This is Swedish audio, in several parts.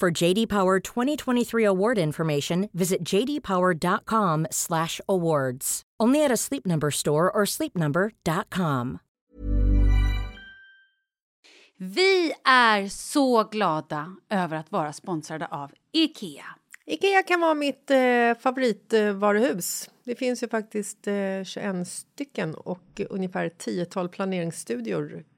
For JD Power 2023 award information, visit jdpower.com/awards. Only at a Sleep Number store or sleepnumber.com. Vi är så glada över att vara sponsrade av Ikea. Ikea kan vara mitt eh, favoritvaruhus. Det finns ju faktiskt eh, 21 stycken och ungefär 10-tal planeringsstudior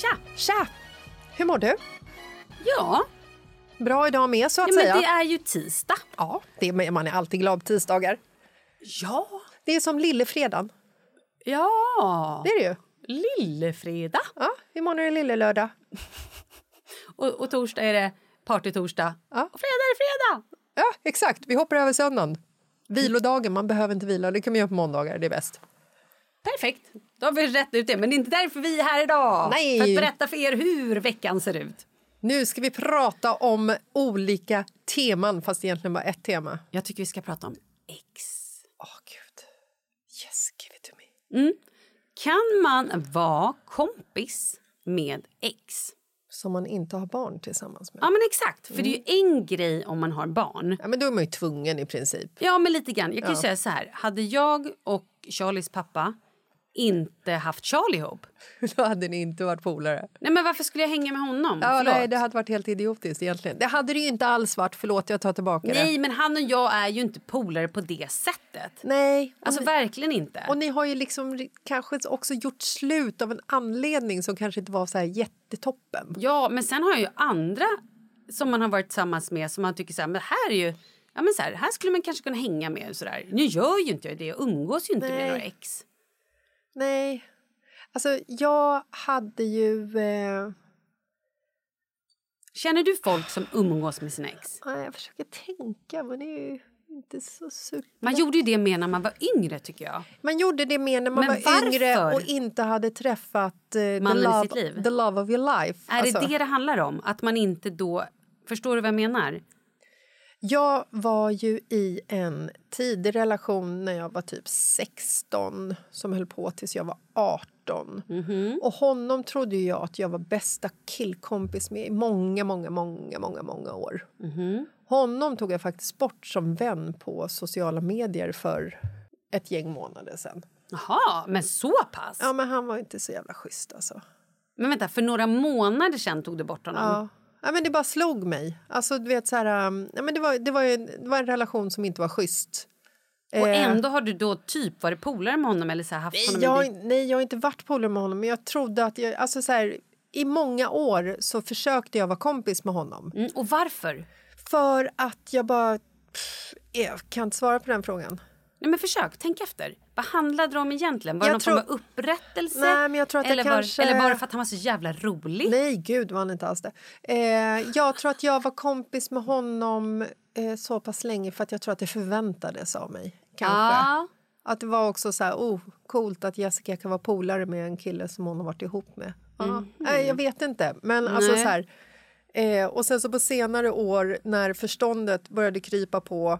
Tja! Tja! Hur mår du? Ja, Bra idag med så att ja men säga. det är ju tisdag. Ja, det, är- man är alltid glad på tisdagar. Ja. Det är som lillefredagen. Ja. Det är det ju. Lillefredag. Ja, imorgon är det lillelördag. Och, och torsdag är det partytorsdag. Ja. Och fredag är det fredag. Ja, exakt. Vi hoppar över söndagen. Vilodagen, man behöver inte vila. Det kan man göra på måndagar, det är bäst. Perfekt. Då har vi rätt ut det. Men det är inte därför vi är här idag. Nej. För att berätta för er hur veckan ser ut. Nu ska vi prata om olika teman, fast egentligen bara ett tema. Jag tycker vi ska prata om X. Åh, gud. Yes, give it to me. Kan man vara kompis med X? Som man inte har barn tillsammans med. Ja, men exakt. För det är ju en grej om man har barn. Ja, men då är man ju tvungen i princip. Ja, men lite grann. Jag kan ju säga så här. Hade jag och Charlies pappa inte haft Charlie ihop. Då hade ni inte varit polare. Nej, men varför skulle jag hänga med honom? Ja, Förlåt. nej, det hade varit helt idiotiskt egentligen. Det hade det ju inte alls varit. Förlåt, jag tar tillbaka det. Nej, men han och jag är ju inte polare på det sättet. Nej. Alltså ni, verkligen inte. och ni har ju liksom kanske också gjort slut av en anledning som kanske inte var så här jättetoppen. Ja, men sen har jag ju andra som man har varit tillsammans med som man tycker så här, men här är ju, ja men så här, här skulle man kanske kunna hänga med så där. Nu gör ju inte jag det, jag umgås ju inte Nej. med några ex. Nej. Alltså, jag hade ju... Eh, Känner du folk som umgås med sina ex? nej, jag försöker tänka, men det är ju inte så super... Man gjorde ju det mer när man var yngre tycker jag. Man gjorde det mer när man Men var yngre varför? och inte hade träffat eh, the, love, sitt liv. the love of your life. Är Alltså, det det det handlar om? Att man inte då, förstår du vad jag menar? Jag var ju i en tidig relation när jag var typ 16 som höll på tills jag var 18. Mhm. Och honom trodde jag att jag var bästa killkompis med i många, många, många, många, många år. Mhm. Honom tog jag faktiskt bort som vän på sociala medier för ett gäng månader sedan. Jaha, men så pass? Ja, men han var inte så jävla schysst alltså. Men vänta, för några månader sedan tog du bort honom? Ja. Ja, men det bara slog mig. Alltså, du vet, så här, um, ja, men det, var, det, var ju, det var en relation som inte var schysst. Och Eh, ändå har du då typ varit polare med honom eller så här, haft Nej honom jag, nej, jag har inte varit polare med honom. Men jag trodde att jag, alltså så här, I många år så försökte jag vara kompis med honom. Mm, och varför? För att jag bara... Pff, jag kan inte svara på den frågan. Nej, men försök, tänk efter. Vad handlade det om egentligen? Var det Jag någon tror- form av upprättelse? Nej, men jag tror att det eller, kanske- var, eller bara för att han var så jävla rolig? Nej, gud var han inte alls det. Eh, jag tror att jag var kompis med honom eh, så pass länge för att jag tror att det förväntades av mig. Kanske. Ja. Att det var också så här, oh, coolt att Jessica kan vara polare med en kille som hon har varit ihop med. Ja. Nej, jag vet inte. Men alltså Nej. så här, eh, och sen så på senare år när förståndet började krypa på,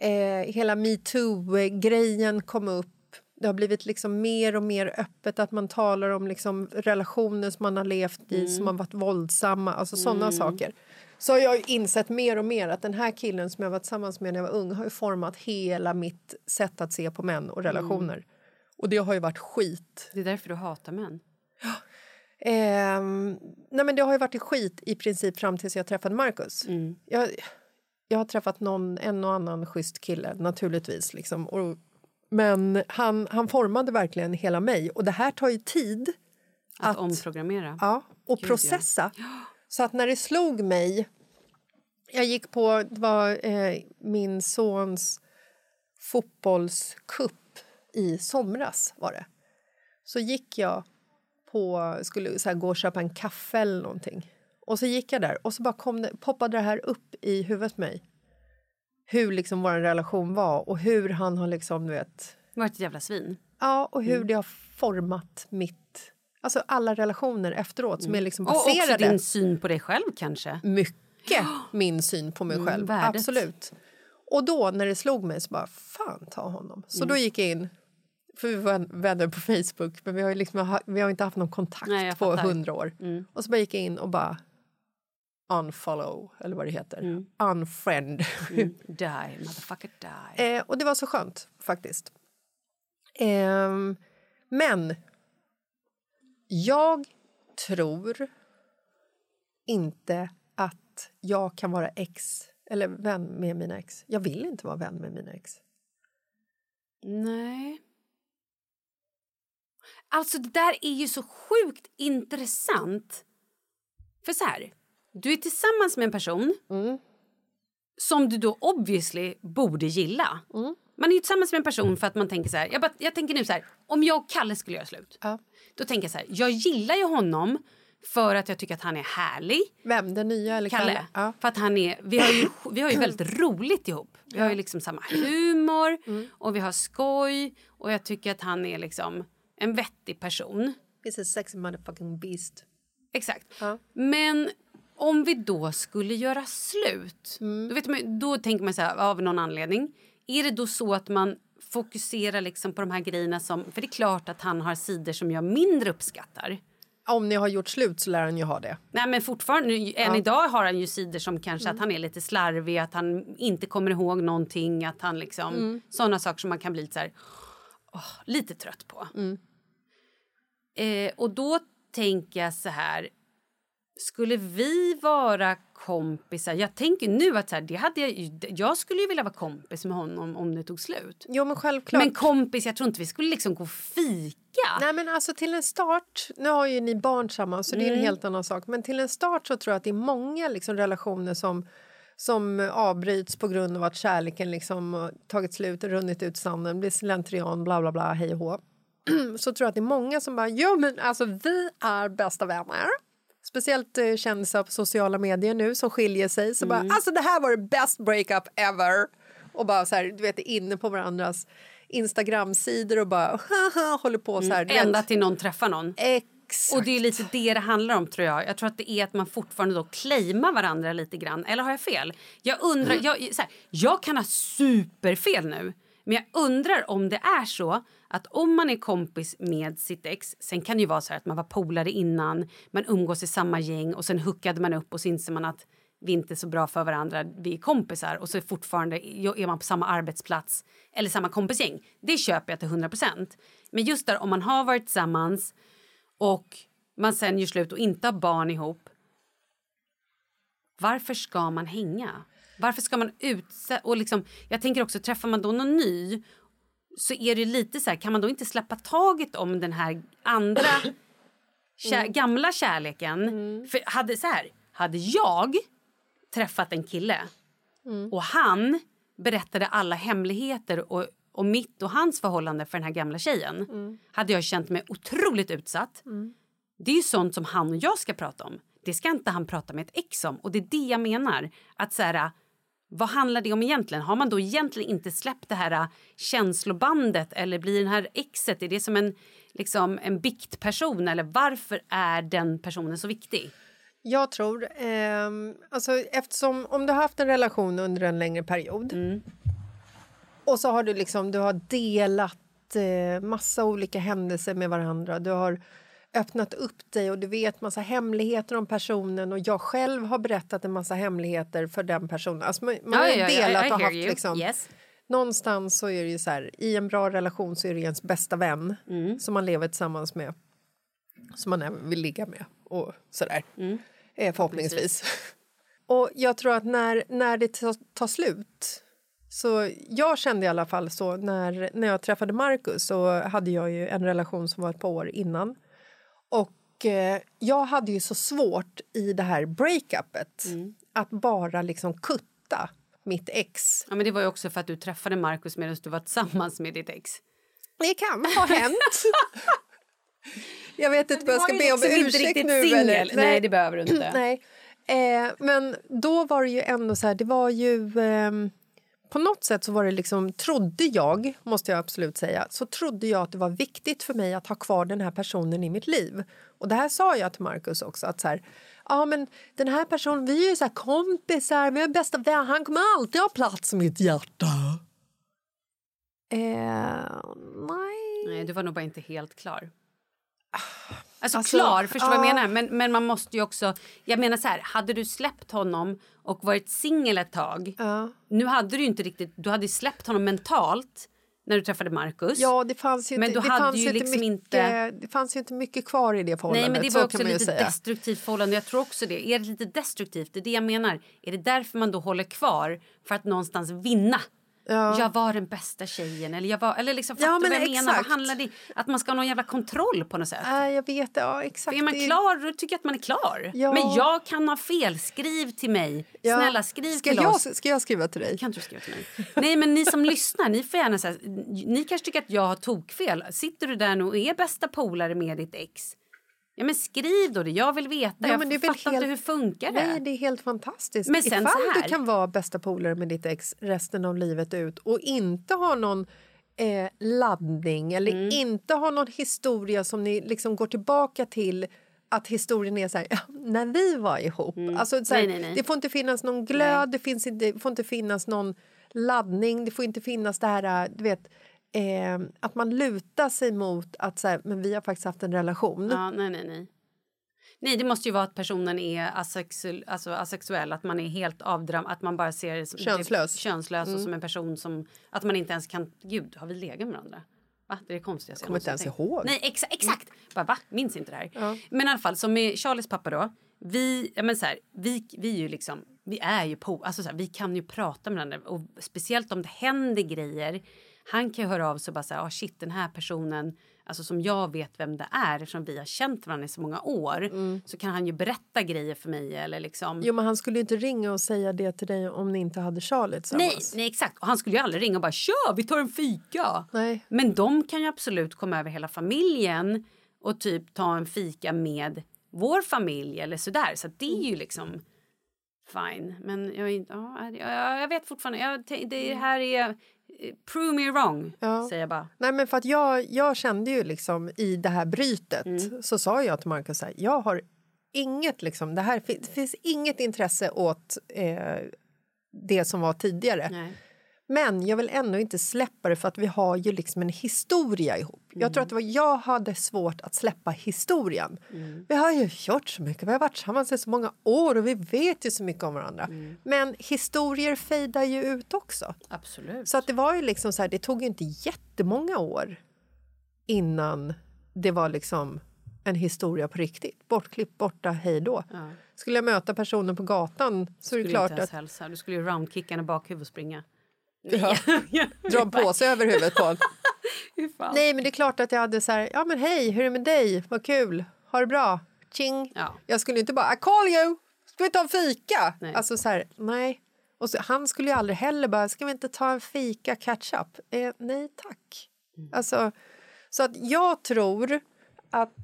eh, hela metoo-grejen kom upp. Det har blivit liksom mer och mer öppet att man talar om liksom relationer som man har levt i som har varit våldsamma, alltså sådana saker. Så har jag ju insett mer och mer att den här killen som jag var tillsammans med när jag var ung har ju format hela mitt sätt att se på män och relationer. Och det har ju varit skit. Det är därför du hatar män. Ehm, nej men det har ju varit skit i princip fram tills jag träffade Marcus. Jag, jag har träffat någon, en och annan schysst kille, naturligtvis. Liksom. Och, men han, han formade verkligen hela mig. Och det här tar ju tid Att, omprogrammera. ja, och Gud, ja. processa. Så att när det slog mig... Jag gick på det var, eh, min sons fotbollskupp i somras. var det. Så gick jag på, skulle så här, gå och köpa en kaffe eller någonting. Och så gick jag där och så bara kom det, poppade det här upp i huvudet på mig. Hur liksom vår relation var och hur han har liksom, du vet... Varit ett jävla svin. Ja, och hur Mm. det har format mitt... Alltså alla relationer efteråt som är liksom Mm. Och också baserade... din syn på dig själv kanske. Mycket min syn på mig Mm, själv. värdet. Absolut. Och då när det slog mig så bara, fan ta honom. Så Mm. då gick jag in, för vi var vänner på Facebook men vi har, liksom, vi har inte haft någon kontakt Nej, på hundra år. Mm. Och så bara gick jag in och bara unfollow, eller vad det heter. Mm. Unfriend. Die, motherfucker die. Eh, och det var så skönt, faktiskt. Ehm, men jag tror inte att jag kan vara ex eller vän med mina ex. Jag vill inte vara vän med mina ex. Nej. Alltså det där är ju så sjukt intressant. För så här, du är tillsammans med en person som du då obviously borde gilla. Man är ju tillsammans med en person för att man tänker så här, jag, bara, jag tänker nu så här, om jag och Kalle skulle göra slut. Ja. Då tänker jag så här, jag gillar ju honom för att jag tycker att han är härlig. Vem? Den nya eller Kalle? Kalle. Ja. För att han är, vi, har ju, vi har ju väldigt roligt ihop. Vi har ju liksom samma humor och vi har skoj. Och jag tycker att han är liksom en vettig person. He's a sexy motherfucking beast. Exakt. Ja. Men om vi då skulle göra slut, Mm. då, vet man, då tänker man så här, av någon anledning. Är det då så att man fokuserar liksom på de här grejerna som... För det är klart att han har sidor som jag mindre uppskattar. Om ni har gjort slut så lär han ju ha det. Nej men fortfarande, än idag har han ju sidor som kanske att han är lite slarvig, att han inte kommer ihåg någonting, att han liksom, sådana saker som man kan bli lite så här, åh, lite trött på. Eh, och då tänker jag så här, Skulle vi vara kompisar? Jag tänker nu att så här, det hade jag, ju- jag skulle ju vilja vara kompis med honom om det tog slut. Jo, men självklart. Men kompis, jag tror inte vi skulle liksom gå och fika. Nej, men alltså till en start, nu har ju ni barn tillsammans så det är en helt annan sak, men till en start så tror jag att det är många liksom, relationer som som avbryts på grund av att kärleken liksom tagit slut, runnit ut sanden, blir slentrian, bla bla bla, hej och hå. så tror jag att det är många som bara, jo men alltså vi är bästa vänner. Speciellt eh, kändisar på sociala medier nu som skiljer sig. Så bara, alltså det här var det best breakup ever. Och bara så här, du vet, inne på varandras Instagram-sidor och bara håller på så här. vet. Ända till någon träffar någon. Exakt. Och det är lite det det handlar om tror jag. Jag tror att det är att man fortfarande då claimar varandra lite grann. Eller har jag fel? Jag undrar, Mm. jag, här, jag kan ha superfel nu. Men jag undrar om det är så att om man är kompis med sitt ex, sen kan det ju vara så här att man var polare innan, man umgås i samma gäng och sen hookade man upp och så inser man att vi inte är så bra för varandra, vi är kompisar och så är fortfarande är man på samma arbetsplats eller samma kompisgäng. Det köper jag till 100% Men just där om man har varit tillsammans och man sen gör slut och inte har barn ihop. Varför ska man hänga? Varför ska man utsätta... Och liksom, jag tänker också, träffar man då någon ny så är det lite så här, kan man då inte släppa taget om den här andra kär, gamla kärleken? För hade, så här, hade jag träffat en kille och han berättade alla hemligheter och, och mitt och hans förhållande för den här gamla tjejen hade jag känt mig otroligt utsatt. Det är ju sånt som han och jag ska prata om. Det ska inte han prata med ett ex om. Och det är det jag menar. Att så här, vad handlar det om egentligen? Har man då egentligen inte släppt det här äh, känslobandet eller blir den här exet, är det som en, liksom, en biktperson eller varför är den personen så viktig? Jag tror... ehm, alltså, eftersom om du har haft en relation under en längre period och så har du liksom du har delat eh, massa olika händelser med varandra. Du har öppnat upp dig och du vet massa hemligheter om personen och jag själv har berättat en massa hemligheter för den personen. Alltså man, man har ju delat och haft liksom... Yes. Någonstans så är det ju så här, i en bra relation så är det ens bästa vän som man lever tillsammans med. Som man även vill ligga med och sådär. Eh, förhoppningsvis. och jag tror att när, när det tar, slut så jag kände i alla fall så när, när jag träffade Marcus så hade jag ju en relation som var ett par år innan. Och eh, jag hade ju så svårt i det här breakupet att bara liksom kutta mitt ex. Ja, men det var ju också för att du träffade Markus medan du var tillsammans med ditt ex. Det kan ha hänt. jag vet inte vad jag ska be om inte ursäkt nu. eller- Nej, det behöver du inte. Nej. Eh, men då var det ju ändå så här, det var ju... ehm, på något sätt så var det liksom, trodde jag, måste jag absolut säga, så trodde jag att det var viktigt för mig att ha kvar den här personen i mitt liv. Och det här sa jag till Markus också, att så här, ja men den här personen, vi är ju så kompisar, vi är bästa vänner, han kommer alltid ha plats i mitt hjärta. Eh, nej. Nej, du var nog bara inte helt klar. Alltså, Alltså, klar, förstår vad jag ja. menar? Men, men man måste ju också... Jag menar så här, hade du släppt honom och varit singel ett tag... Ja. Nu hade du inte riktigt... Du hade släppt honom mentalt när du träffade Markus. Ja, det fanns ju Men inte, du det hade ju liksom mycket, inte- Det fanns ju inte mycket kvar i det förhållandet. Nej, men det var också lite säga. destruktivt förhållande. Jag tror också det. Är det lite destruktivt? Det är det jag menar. Är det därför man då håller kvar? För att någonstans vinna? Jag var den bästa tjejen. Eller, jag var, eller liksom, fattar Ja, men vad jag menar? Vad exakt. handlar det Att man ska ha någon jävla kontroll på något sätt? Nej, jag vet. Ja, exakt. Är man klar, då tycker jag att man är klar. Ja. Men jag kan ha fel. Skriv till mig. Ja. Snälla, skriv ska till jag, oss. Ska jag skriva till dig? Kan inte du skriva till mig? Nej, men ni som lyssnar, ni får gärna säga... Ni kanske tycker att jag har tokfel. Sitter du där nu och är bästa polare med ditt ex? Ja, men skriv då det. Jag vill veta. Ja, jag men fattar helt- inte hur funkar det. Nej, det är helt fantastiskt. Men sen Ifall så här- du kan vara bästa polare med ditt ex resten av livet ut och inte ha någon eh, laddning eller Mm. inte ha någon historia som ni liksom går tillbaka till att historien är så här, när vi var ihop. Alltså, så här, Mm. Nej, nej, nej. Det får inte finnas någon glöd, det, finns inte, det får inte finnas någon laddning, det får inte finnas det här, äh, du vet, eh, att man lutar sig mot att så här, men vi har faktiskt haft en relation. Ja, nej, nej, nej. Nej, det måste ju vara att personen är asexuell, alltså asexuell att man är helt avdram, att man bara ser som Könslös. Typ, könslös och som en person som, att man inte ens kan, gud, har vi legat med varandra? Va? Det är det konstigaste jag Kommer inte ens tänkt. ihåg. Nej, exa, exakt! Bara, va? Minns inte det här. Men i alla fall, som med Charlies pappa då, vi, ja men så här, vi, vi är ju liksom, vi är ju på, alltså så här, vi kan ju prata med varandra och speciellt om det händer grejer. Han kan ju höra av sig och bara säga, ah, shit den här personen, alltså som jag vet vem det är eftersom vi har känt varandra i så många år. Så kan han ju berätta grejer för mig eller liksom. Jo, men han skulle ju inte ringa och säga det till dig om ni inte hade Charlie Nej, nej, exakt. Och han skulle ju aldrig ringa och bara “tja, vi tar en fika”. Nej. Men de kan ju absolut komma över hela familjen och typ ta en fika med vår familj eller sådär. Så det är ju liksom fine. Men jag, ja, jag, jag vet fortfarande. Jag, det här är... Prove me wrong, Ja. säger jag bara. Nej, men för att jag, jag kände ju liksom i det här brytet Mm. så sa jag till så här, jag har inget liksom, det här det finns inget intresse åt eh, det som var tidigare. Nej. Men jag vill ändå inte släppa det för att vi har ju liksom en historia ihop. Jag Mm. tror att det var jag hade svårt att släppa historien. Mm. Vi har ju gjort så mycket, vi har varit tillsammans i så många år och vi vet ju så mycket om varandra. Mm. Men historier fejdar ju ut också. Absolut. Så att det var ju liksom så här, det tog ju inte jättemånga år innan det var liksom en historia på riktigt. Bortklippt, borta, hej då. Ja. Skulle jag möta personen på gatan så är det skulle klart att hälsa. Du skulle ju roundkicka henne bakhuvud och springa. Ja. dra en påse över huvudet på honom. Nej, men det är klart att jag hade så här, ja men hej, hur är det med dig? Vad kul, ha det bra, ching. Ja. Jag skulle inte bara, I call you, ska vi ta en fika? Nej. Alltså så här, nej. Och så, han skulle ju aldrig heller bara, ska vi inte ta en fika, catch up? Eh, nej tack. Mm. Alltså, så att jag tror att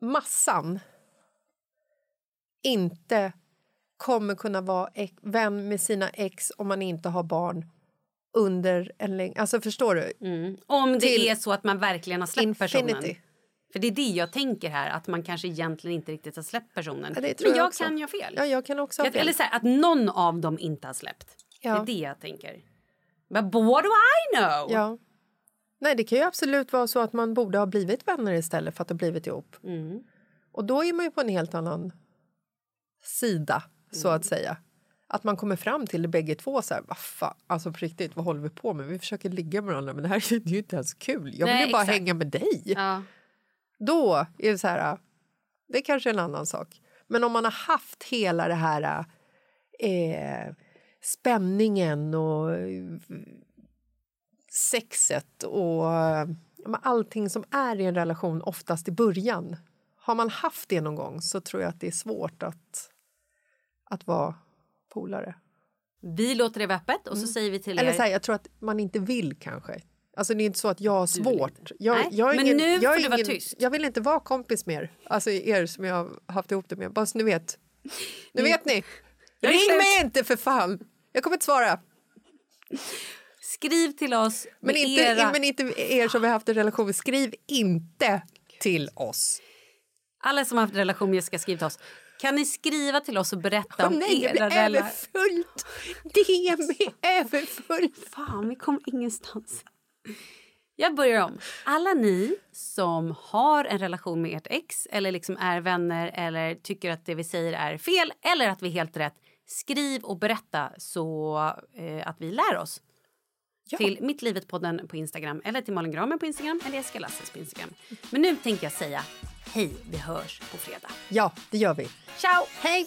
massan inte kommer kunna vara vän med sina ex om man inte har barn under en längre... Alltså förstår du? Mm. Om det Till är så att man verkligen har släppt personen. Infinity. För det är det jag tänker här, att man kanske egentligen inte riktigt har släppt personen. Ja, det tror Men jag jag kan ju ha fel. Ja, jag kan också Jag- fel. Eller så här, att någon av dem inte har släppt. Ja. Det är det jag tänker. But what do I know? Ja. Nej, det kan ju absolut vara så att man borde ha blivit vänner istället för att ha blivit ihop. Mm. Och då är man ju på en helt annan sida, så Mm. att säga. Att man kommer fram till det bägge två så här, vad fan, alltså på riktigt, vad håller vi på med? Vi försöker ligga med varandra men det här är ju inte ens kul. Jag vill Nej, ju bara exakt. hänga med dig. Ja. Då är det så här, det är kanske en annan sak. Men om man har haft hela det här eh, spänningen och eh, sexet och allting som är i en relation oftast i början. Har man haft det någon gång så tror jag att det är svårt att, att vara polare. Vi låter det vara öppet och så säger vi till Mm. Eller er... så här, jag tror att man inte vill kanske. Alltså det är inte så att jag har Du svårt. Jag, Nej, jag men ingen, nu jag är får du vara ingen, tyst. Jag vill inte vara kompis med er. Alltså er som jag har haft ihop det med. Bara så ni vet. Nu vet ni. Jag Ring mig inte för fan. Jag kommer inte svara. Skriv till oss Men inte, era... men inte er som vi har haft en relation med. Skriv inte till oss. Alla som har haft relation med Jessica, skriv till oss. Kan ni skriva till oss och berätta Åh om nej, det era blir rela- överfullt. DM är överfullt. Fan, vi kom ingenstans. Jag börjar om. Alla ni som har en relation med ert ex eller liksom är vänner eller tycker att det vi säger är fel eller att vi är helt rätt. Skriv och berätta så eh, att vi lär oss. Ja. Till Mitt Livet-podden på Instagram eller till Malin Gramer på Instagram eller Jessica Lasses på Instagram. Men nu tänker jag säga hej, vi hörs på fredag. Ja, det gör vi. Ciao! Hej!